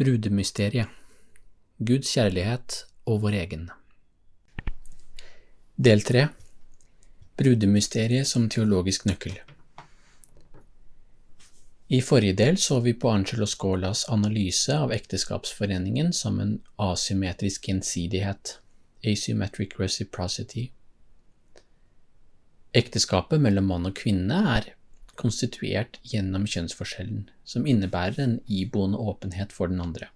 Brudemysteriet. Guds kjærlighet og vår egen. Del 3 Brudemysteriet som teologisk nøkkel. I forrige del så vi på Angelo Scolas analyse av ekteskapsforeningen som en asymmetrisk gjensidighet, asymmetric reciprocity. Ekteskapet mellom mann og kvinne er konstituert gjennom kjønnsforskjellen, som innebærer en iboende åpenhet for den andre.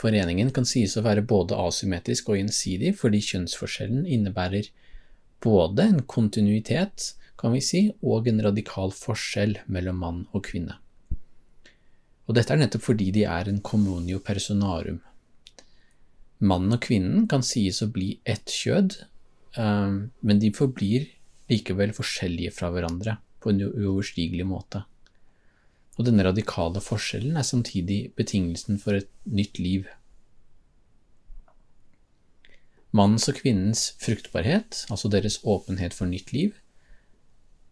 Foreningen kan sies å være både asymmetrisk og gjensidig fordi kjønnsforskjellen innebærer både en kontinuitet, kan vi si, og en radikal forskjell mellom mann og kvinne. Og dette er nettopp fordi de er en communio personarum. Mannen og kvinnen kan sies å bli ett kjød, eh, men de forblir likevel forskjellige fra hverandre på en uoverstigelig måte. Og denne radikale forskjellen er samtidig betingelsen for et nytt liv. Mannens og kvinnens fruktbarhet, altså deres åpenhet for nytt liv,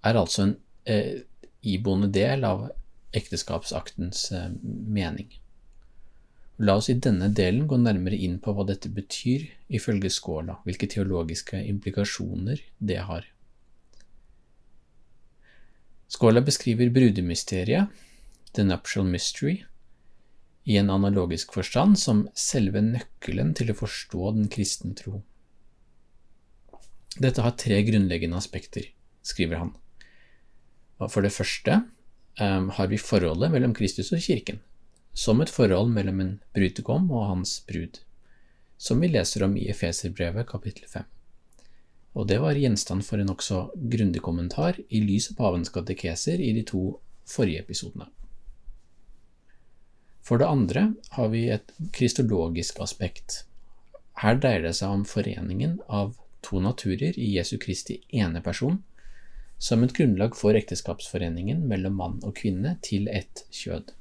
er altså en eh, iboende del av ekteskapsaktens eh, mening. La oss i denne delen gå nærmere inn på hva dette betyr ifølge Skåla, hvilke teologiske implikasjoner det har. Skåla beskriver brudemysteriet, the nuptial mystery, i en analogisk forstand som selve nøkkelen til å forstå den kristne tro. Dette har tre grunnleggende aspekter, skriver han. For det første um, har vi forholdet mellom Kristus og kirken, som et forhold mellom en brudgom og hans brud, som vi leser om i Efeserbrevet kapittel 5. Og det var gjenstand for en nokså grundig kommentar i lys av pavens katekeser i de to forrige episodene. For det andre har vi et kristologisk aspekt. Her dreier det seg om foreningen av to naturer i Jesu Kristi ene person, som et grunnlag for ekteskapsforeningen mellom mann og kvinne til ett kjød.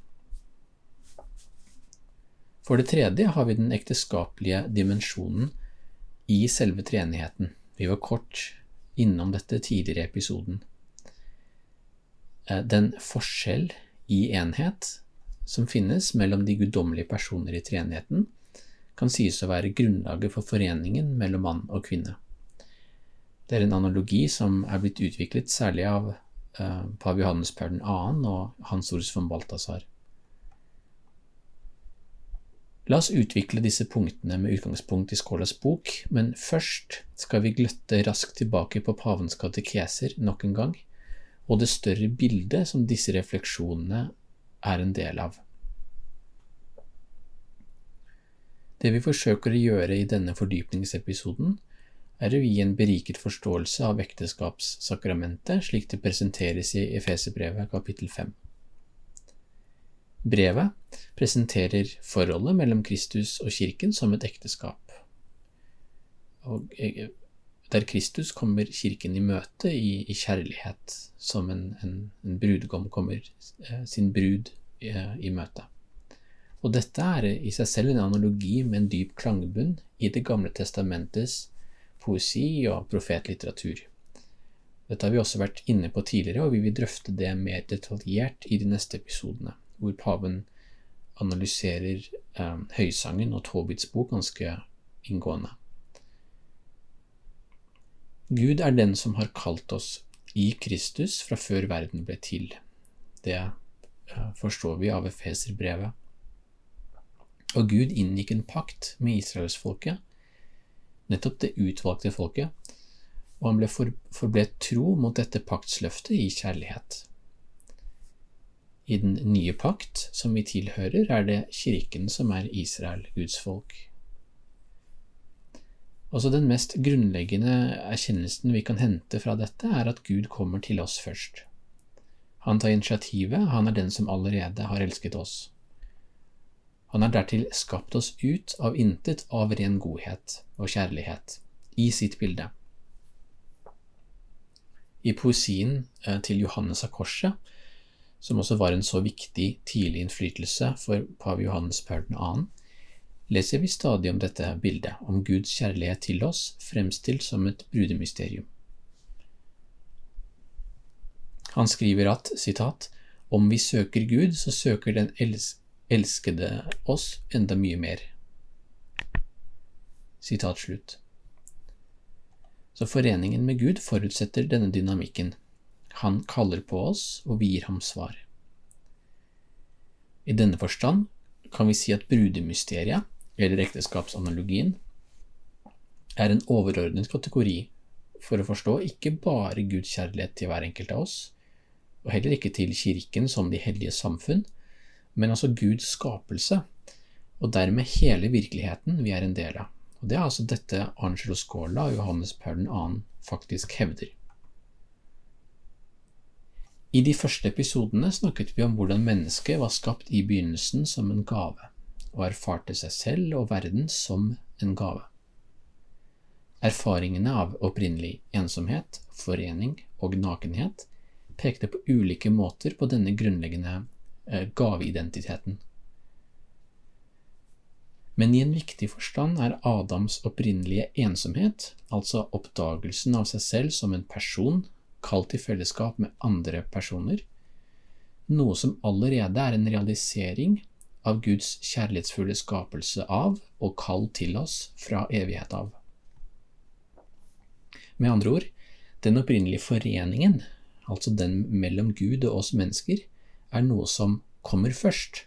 For det tredje har vi den ekteskapelige dimensjonen i selve treenigheten. Vi var kort innom dette tidligere i episoden. Den forskjell i enhet som finnes mellom de guddommelige personer i treenigheten, kan sies å være grunnlaget for foreningen mellom mann og kvinne. Det er en analogi som er blitt utviklet særlig av uh, pav Johannes Paul 2. og Hans Ors von Balthasar. La oss utvikle disse punktene med utgangspunkt i Skålas bok, men først skal vi gløtte raskt tilbake på pavens katekeser nok en gang, og det større bildet som disse refleksjonene er en del av. Det vi forsøker å gjøre i denne fordypningsepisoden, er å gi en beriket forståelse av ekteskapssakramentet slik det presenteres i Efeserbrevet kapittel 5. Brevet presenterer forholdet mellom Kristus og kirken som et ekteskap. Og der Kristus kommer kirken i møte i, i kjærlighet, som en, en, en, brudgom kommer eh, sin brud i, eh, i møte. Og dette er i seg selv en analogi med en dyp klangbunn i Det gamle testamentets poesi og profetlitteratur. Dette har vi også vært inne på tidligere, og vi vil drøfte det mer detaljert i de neste episodene, hvor paven analyserer eh, Høysangen og Tobits bok ganske inngående. Gud er den som har kalt oss i Kristus fra før verden ble til. Det eh, forstår vi av Efeserbrevet. Og Gud inngikk en pakt med israelsfolket nettopp det utvalgte folket, og han ble for, forble tro mot dette paktsløftet i kjærlighet. I den nye pakt, som vi tilhører, er det kirken som er Israel, Guds folk. Også den mest grunnleggende erkjennelsen vi kan hente fra dette, er at Gud kommer til oss først. Han tar initiativet, han er den som allerede har elsket oss. Han har dertil skapt oss ut av intet av ren godhet og kjærlighet, i sitt bilde. I poesien eh, til Johannes av Korset, som også var en så viktig tidlig innflytelse for pave Johannes Paul 2., leser vi stadig om dette bildet, om Guds kjærlighet til oss, fremstilt som et brudemysterium. Han skriver at citat, om vi søker Gud, så søker den elskede oss enda mye mer. Sitat slutt. Så foreningen med Gud forutsetter denne dynamikken. Han kaller på oss, og vi gir ham svar. I denne forstand kan vi si at brudemysteriet, eller ekteskapsanalogien, er en overordnet kategori for å forstå ikke bare Guds kjærlighet til hver enkelt av oss, og heller ikke til Kirken som de hellige samfunn, men altså Guds skapelse, og dermed hele virkeligheten vi er en del av. Og Det er altså dette Angelo Scola og Johannes Paul 2. faktisk hevder. I de første episodene snakket vi om hvordan mennesket var skapt i begynnelsen som en gave, og erfarte seg selv og verden som en gave. Erfaringene av opprinnelig ensomhet, forening og nakenhet pekte på ulike måter på denne grunnleggende eh, gaveidentiteten. Men i en viktig forstand er Adams opprinnelige ensomhet, altså oppdagelsen av seg selv som en person kalt i fellesskap med andre personer, noe som allerede er en realisering av Guds kjærlighetsfulle skapelse av og kall til oss fra evighet av. Med andre ord, den opprinnelige foreningen, altså den mellom Gud og oss mennesker, er noe som kommer først,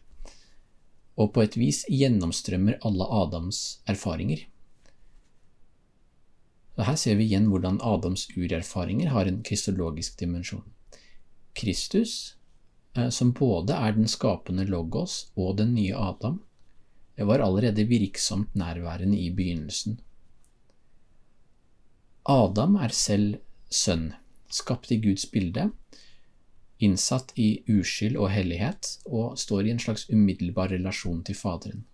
og på et vis gjennomstrømmer alle Adams erfaringer. Og her ser vi igjen hvordan Adams urerfaringer har en kristologisk dimensjon. Kristus, eh, som både er den skapende logos og den nye Adam, var allerede virksomt nærværende i begynnelsen. Adam er selv sønn, skapt i Guds bilde, innsatt i uskyld og hellighet, og står i en slags umiddelbar relasjon til Faderen.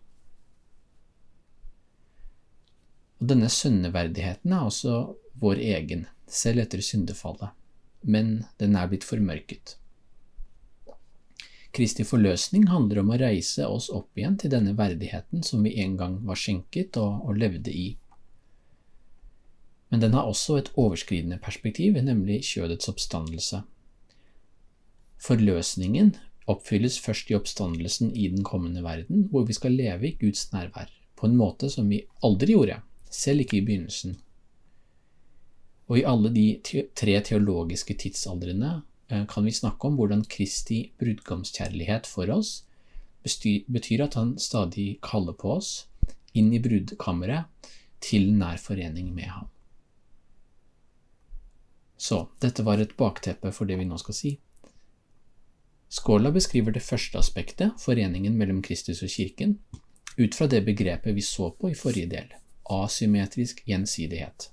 Og Denne sønneverdigheten er også vår egen, selv etter syndefallet, men den er blitt formørket. Kristi forløsning handler om å reise oss opp igjen til denne verdigheten som vi en gang var skjenket og, og levde i. Men den har også et overskridende perspektiv, nemlig kjødets oppstandelse. Forløsningen oppfylles først i oppstandelsen i den kommende verden, hvor vi skal leve i Guds nærvær, på en måte som vi aldri gjorde selv ikke i begynnelsen. Og i alle de tre teologiske tidsaldrene eh, kan vi snakke om hvordan Kristi brudgomskjærlighet for oss betyr at han stadig kaller på oss inn i brudkammeret til nær forening med ham. Så dette var et bakteppe for det vi nå skal si. Skåla beskriver det første aspektet, foreningen mellom Kristus og kirken, ut fra det begrepet vi så på i forrige del asymmetrisk gjensidighet.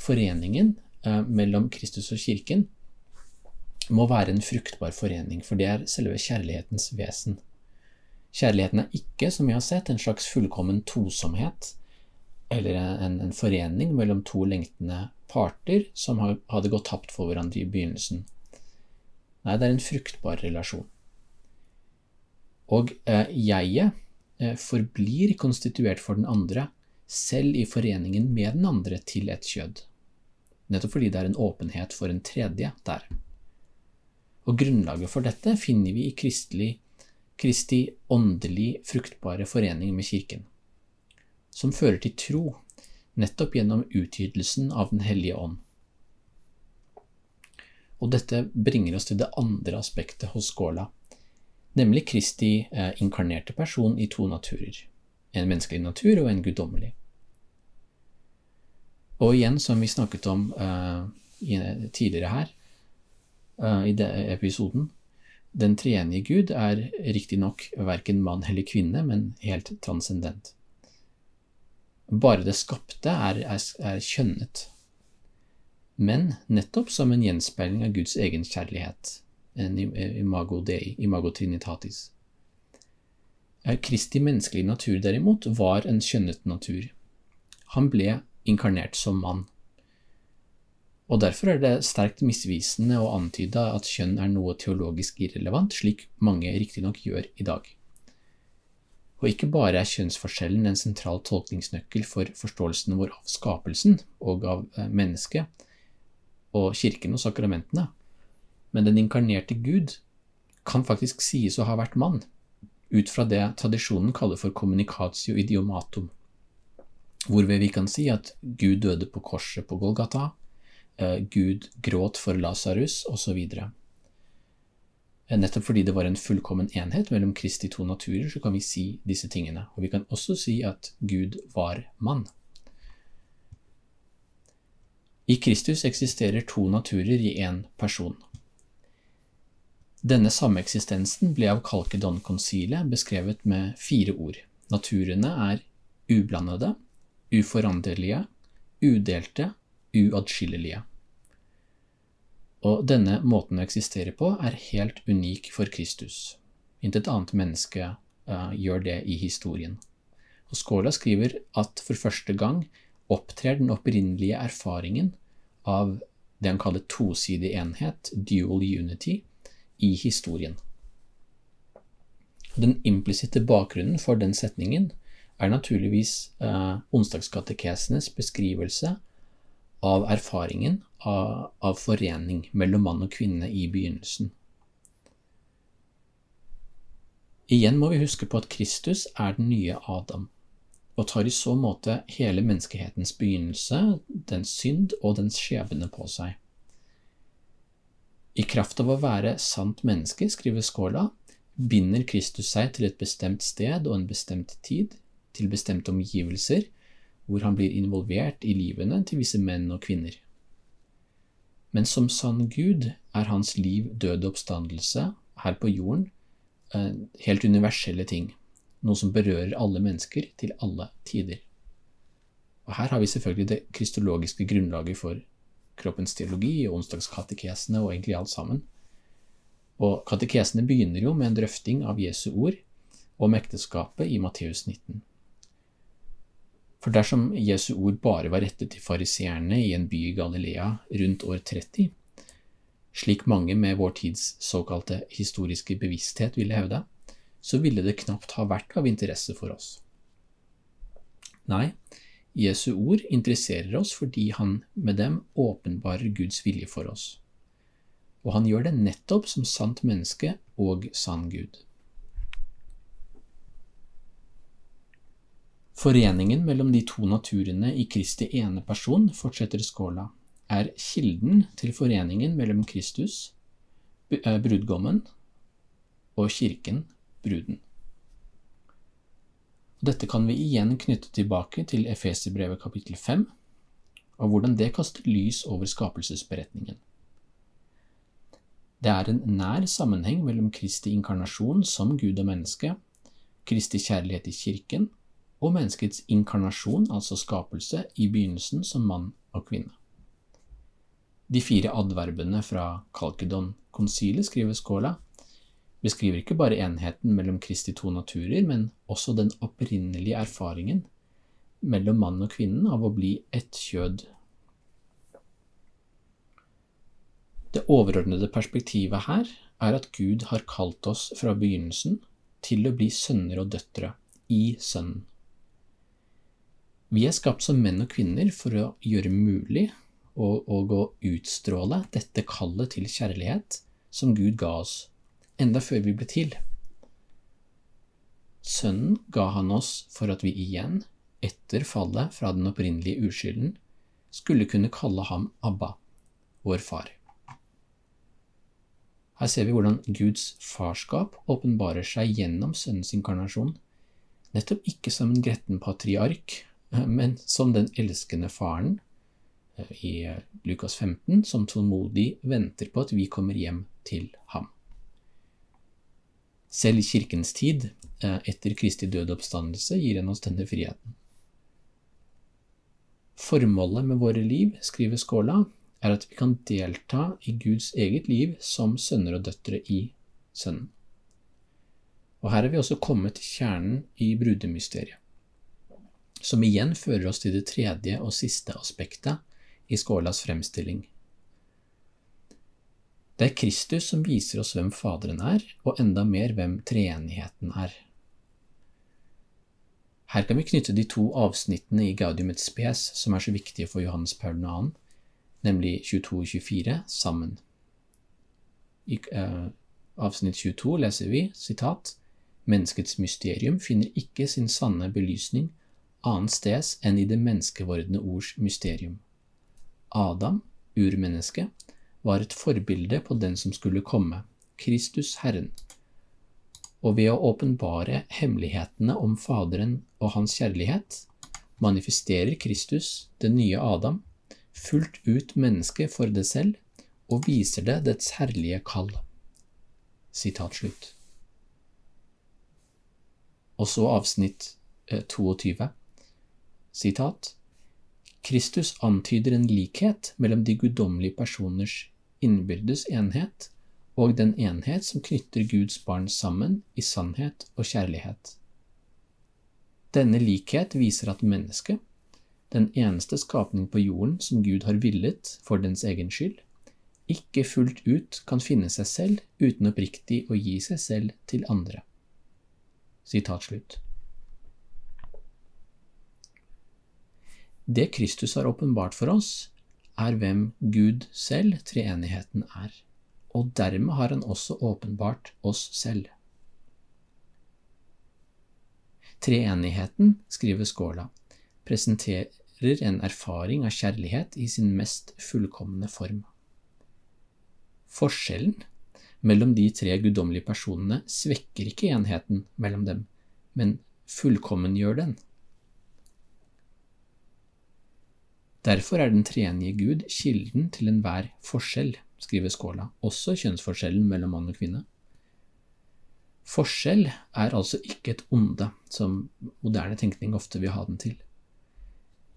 Foreningen eh, mellom Kristus og kirken må være en fruktbar forening, for det er selve kjærlighetens vesen. Kjærligheten er ikke, som vi har sett, en slags fullkommen tosomhet, eller en, en forening mellom to lengtende parter som hadde gått tapt for hverandre i begynnelsen. Nei, det er en fruktbar relasjon. Og eh, jeget forblir konstituert for den andre, selv i foreningen med den andre til et kjød, nettopp fordi det er en åpenhet for en tredje der. Og grunnlaget for dette finner vi i kristelig, Kristi åndelig fruktbare forening med Kirken, som fører til tro, nettopp gjennom utgytelsen av Den hellige ånd. Og dette bringer oss til det andre aspektet hos Skåla, nemlig Kristi eh, inkarnerte person i to naturer, en menneskelig natur og en guddommelig. Og igjen, som vi snakket om eh, tidligere her, eh, i episoden, den treenige Gud er riktignok verken mann eller kvinne, men helt transcendent. Bare det skapte er, er, er kjønnet. men nettopp som en gjenspeiling av Guds egen kjærlighet, en imago dei, imago trinitatis. Kristi menneskelige natur, derimot, var en skjønnet natur. Han ble inkarnert som mann. Og Derfor er det sterkt misvisende å antyde at kjønn er noe teologisk irrelevant, slik mange riktignok gjør i dag. Og ikke bare er kjønnsforskjellen en sentral tolkningsnøkkel for forståelsen vår av skapelsen og av eh, mennesket og kirken og sakramentene, men den inkarnerte Gud kan faktisk sies å ha vært mann, ut fra det tradisjonen kaller for communicatio idiomatum, hvorved vi kan si at Gud døde på korset på Golgata, eh, Gud gråt for Lasarus, osv. Eh, nettopp fordi det var en fullkommen enhet mellom Kristi to naturer, så kan vi si disse tingene. Og vi kan også si at Gud var mann. I Kristus eksisterer to naturer i én person. Denne sameksistensen ble av Kalkedon-konsilet beskrevet med fire ord. Naturene er ublandede, uforanderlige, udelte, uatskillelige. Og denne måten å eksistere på er helt unik for Kristus. Intet annet menneske uh, gjør det i historien. Og Skåla skriver at for første gang opptrer den opprinnelige erfaringen av det han kaller tosidig enhet, dual unity, i historien. Den implisitte bakgrunnen for den setningen er naturligvis eh, onsdagskatekesenes beskrivelse av erfaringen av, av, forening mellom mann og kvinne i begynnelsen. Igjen må vi huske på at Kristus er den nye Adam, og tar i så måte hele menneskehetens begynnelse, dens synd og dens skjebne på seg. I kraft av å være sant menneske, skriver Skåla, binder Kristus seg til et bestemt sted og en bestemt tid, til bestemte omgivelser, hvor han blir involvert i livene til visse menn og kvinner. Men som sann Gud er hans liv død oppstandelse her på jorden eh, helt universelle ting, noe som berører alle mennesker til alle tider. Og Her har vi selvfølgelig det kristologiske grunnlaget for kroppens teologi og onsdagskatekesene og egentlig alt sammen. Og Katekesene begynner jo med en drøfting av Jesu ord om ekteskapet i Matteus 19. For dersom Jesu ord bare var rettet til fariseerne i en by i Galilea rundt år 30, slik mange med vår tids såkalte historiske bevissthet ville hevde, så ville det knapt ha vært av interesse for oss. Nei, Jesu ord interesserer oss fordi han med dem åpenbarer Guds vilje for oss. Og han gjør det nettopp som sant menneske og sann Gud. Foreningen mellom de to naturene i Kristi ene person, fortsetter Skåla, er kilden til foreningen mellom Kristus, eh, brudgommen, og kirken, bruden. Dette kan vi igjen knytte tilbake til Efeserbrevet kapittel 5, og hvordan det kaster lys over skapelsesberetningen. Det er en nær sammenheng mellom Kristi inkarnasjon som Gud og menneske, Kristi kjærlighet i kirken og menneskets inkarnasjon, altså skapelse, i begynnelsen som mann og kvinne. De fire adverbene fra Kalkedon-konsilet, skriver Skåla, beskriver ikke bare enheten mellom Kristi to naturer, men også den opprinnelige erfaringen mellom mann og kvinnen av å bli ett kjød. Det overordnede perspektivet her er at Gud har kalt oss fra begynnelsen til å bli sønner og døtre i Sønnen. Vi er skapt som menn og kvinner for å gjøre mulig og, og å utstråle dette kallet til kjærlighet som Gud ga oss, enda før vi ble til. Sønnen ga han oss for at vi igjen, etter fallet fra den opprinnelige uskylden, skulle kunne kalle ham Abba, vår far. Her ser vi hvordan Guds farskap åpenbarer seg gjennom Sønnens inkarnasjon, nettopp ikke som en gretten patriark men som den elskende faren eh, i Lukas 15, som tålmodig venter på at vi kommer hjem til ham. Selv i kirkens tid, eh, etter Kristi døde oppstandelse, gir han oss denne friheten. Formålet med våre liv, skriver Skåla, er at vi kan delta i Guds eget liv som sønner og døtre i Sønnen. Og her er vi også kommet til kjernen i brudemysteriet, som igjen fører oss til det tredje og siste aspektet i Skålas fremstilling. Det er Kristus som viser oss hvem Faderen er, og enda mer hvem treenigheten er. Her kan vi knytte de to avsnittene i Gaudium et spes som er så viktige for Johannes Paul 2., nemlig 22 og 24, sammen. I uh, avsnitt 22 leser vi sitat Menneskets mysterium finner ikke sin sanne belysning annet sted enn i det menneskevordne ords mysterium. Adam, urmennesket, var et forbilde på den som skulle komme, Kristus Herren, og ved å åpenbare hemmelighetene om Faderen og Hans kjærlighet, manifesterer Kristus, den nye Adam, fullt ut mennesket for det selv og viser det dets herlige kall. Sitat slutt. Og så avsnitt 22. Eh, Sitat. Kristus antyder en likhet mellom de guddommelige personers innbyrdes enhet og den enhet som knytter Guds barn sammen i sannhet og kjærlighet. Denne likhet viser at mennesket, den eneste skapning på jorden som Gud har villet for dens egen skyld, ikke fullt ut kan finne seg selv uten oppriktig å gi seg selv til andre. Sitat slutt. Det Kristus har åpenbart for oss, er hvem Gud selv, treenigheten, er og dermed har han også åpenbart oss selv. Treenigheten, skriver Skåla, presenterer en erfaring av kjærlighet i sin mest fullkomne form. Forskjellen mellom de tre guddommelige personene svekker ikke enheten mellom dem, men fullkommengjør den. Derfor er den treenige Gud kilden til enhver forskjell skriver Skåla, også kjønnsforskjellen mellom mann og kvinne. Forskjell er altså ikke et onde, som moderne tenkning ofte vil ha den til.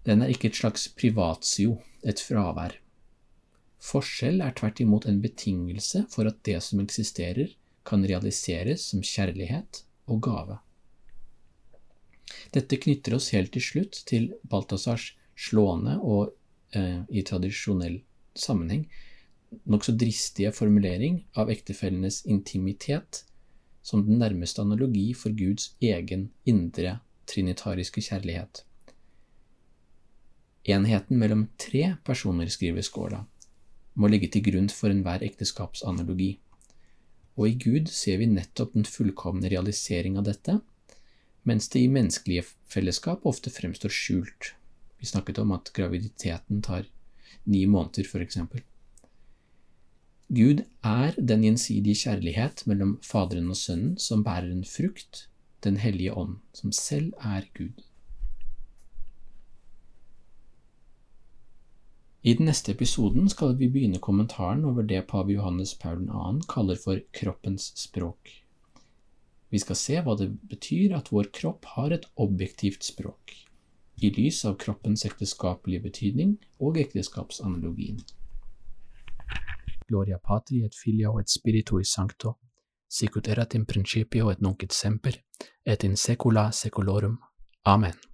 Den er ikke et slags privatsio, et fravær. Forskjell er tvert imot en betingelse for at det som eksisterer, kan realiseres som kjærlighet og gave. Dette knytter oss helt til slutt til Balthazars slående og eh, i tradisjonell sammenheng nokså dristige formulering av ektefellenes intimitet som den nærmeste analogi for Guds egen indre trinitariske kjærlighet. Enheten mellom tre personer, skriver Skåla, må ligge til grunn for enhver ekteskapsanalogi, og i Gud ser vi nettopp den fullkomne realisering av dette, mens det i menneskelige fellesskap ofte fremstår skjult. Vi snakket om at graviditeten tar ni måneder, eksempel. Gud er den gjensidige kjærlighet mellom Faderen og Sønnen som bærer en frukt, Den hellige ånd, som selv er Gud. I den neste episoden skal vi begynne kommentaren over det pave Johannes Paul 2. kaller for kroppens språk. Vi skal se hva det betyr at vår kropp har et objektivt språk, i lys av kroppens ekteskapelige betydning og ekteskapsanalogien. Gloria Patri et Filio et Spiritui Sancto, sicut erat in principio et nunc et semper, et in secula secolorum. Amen.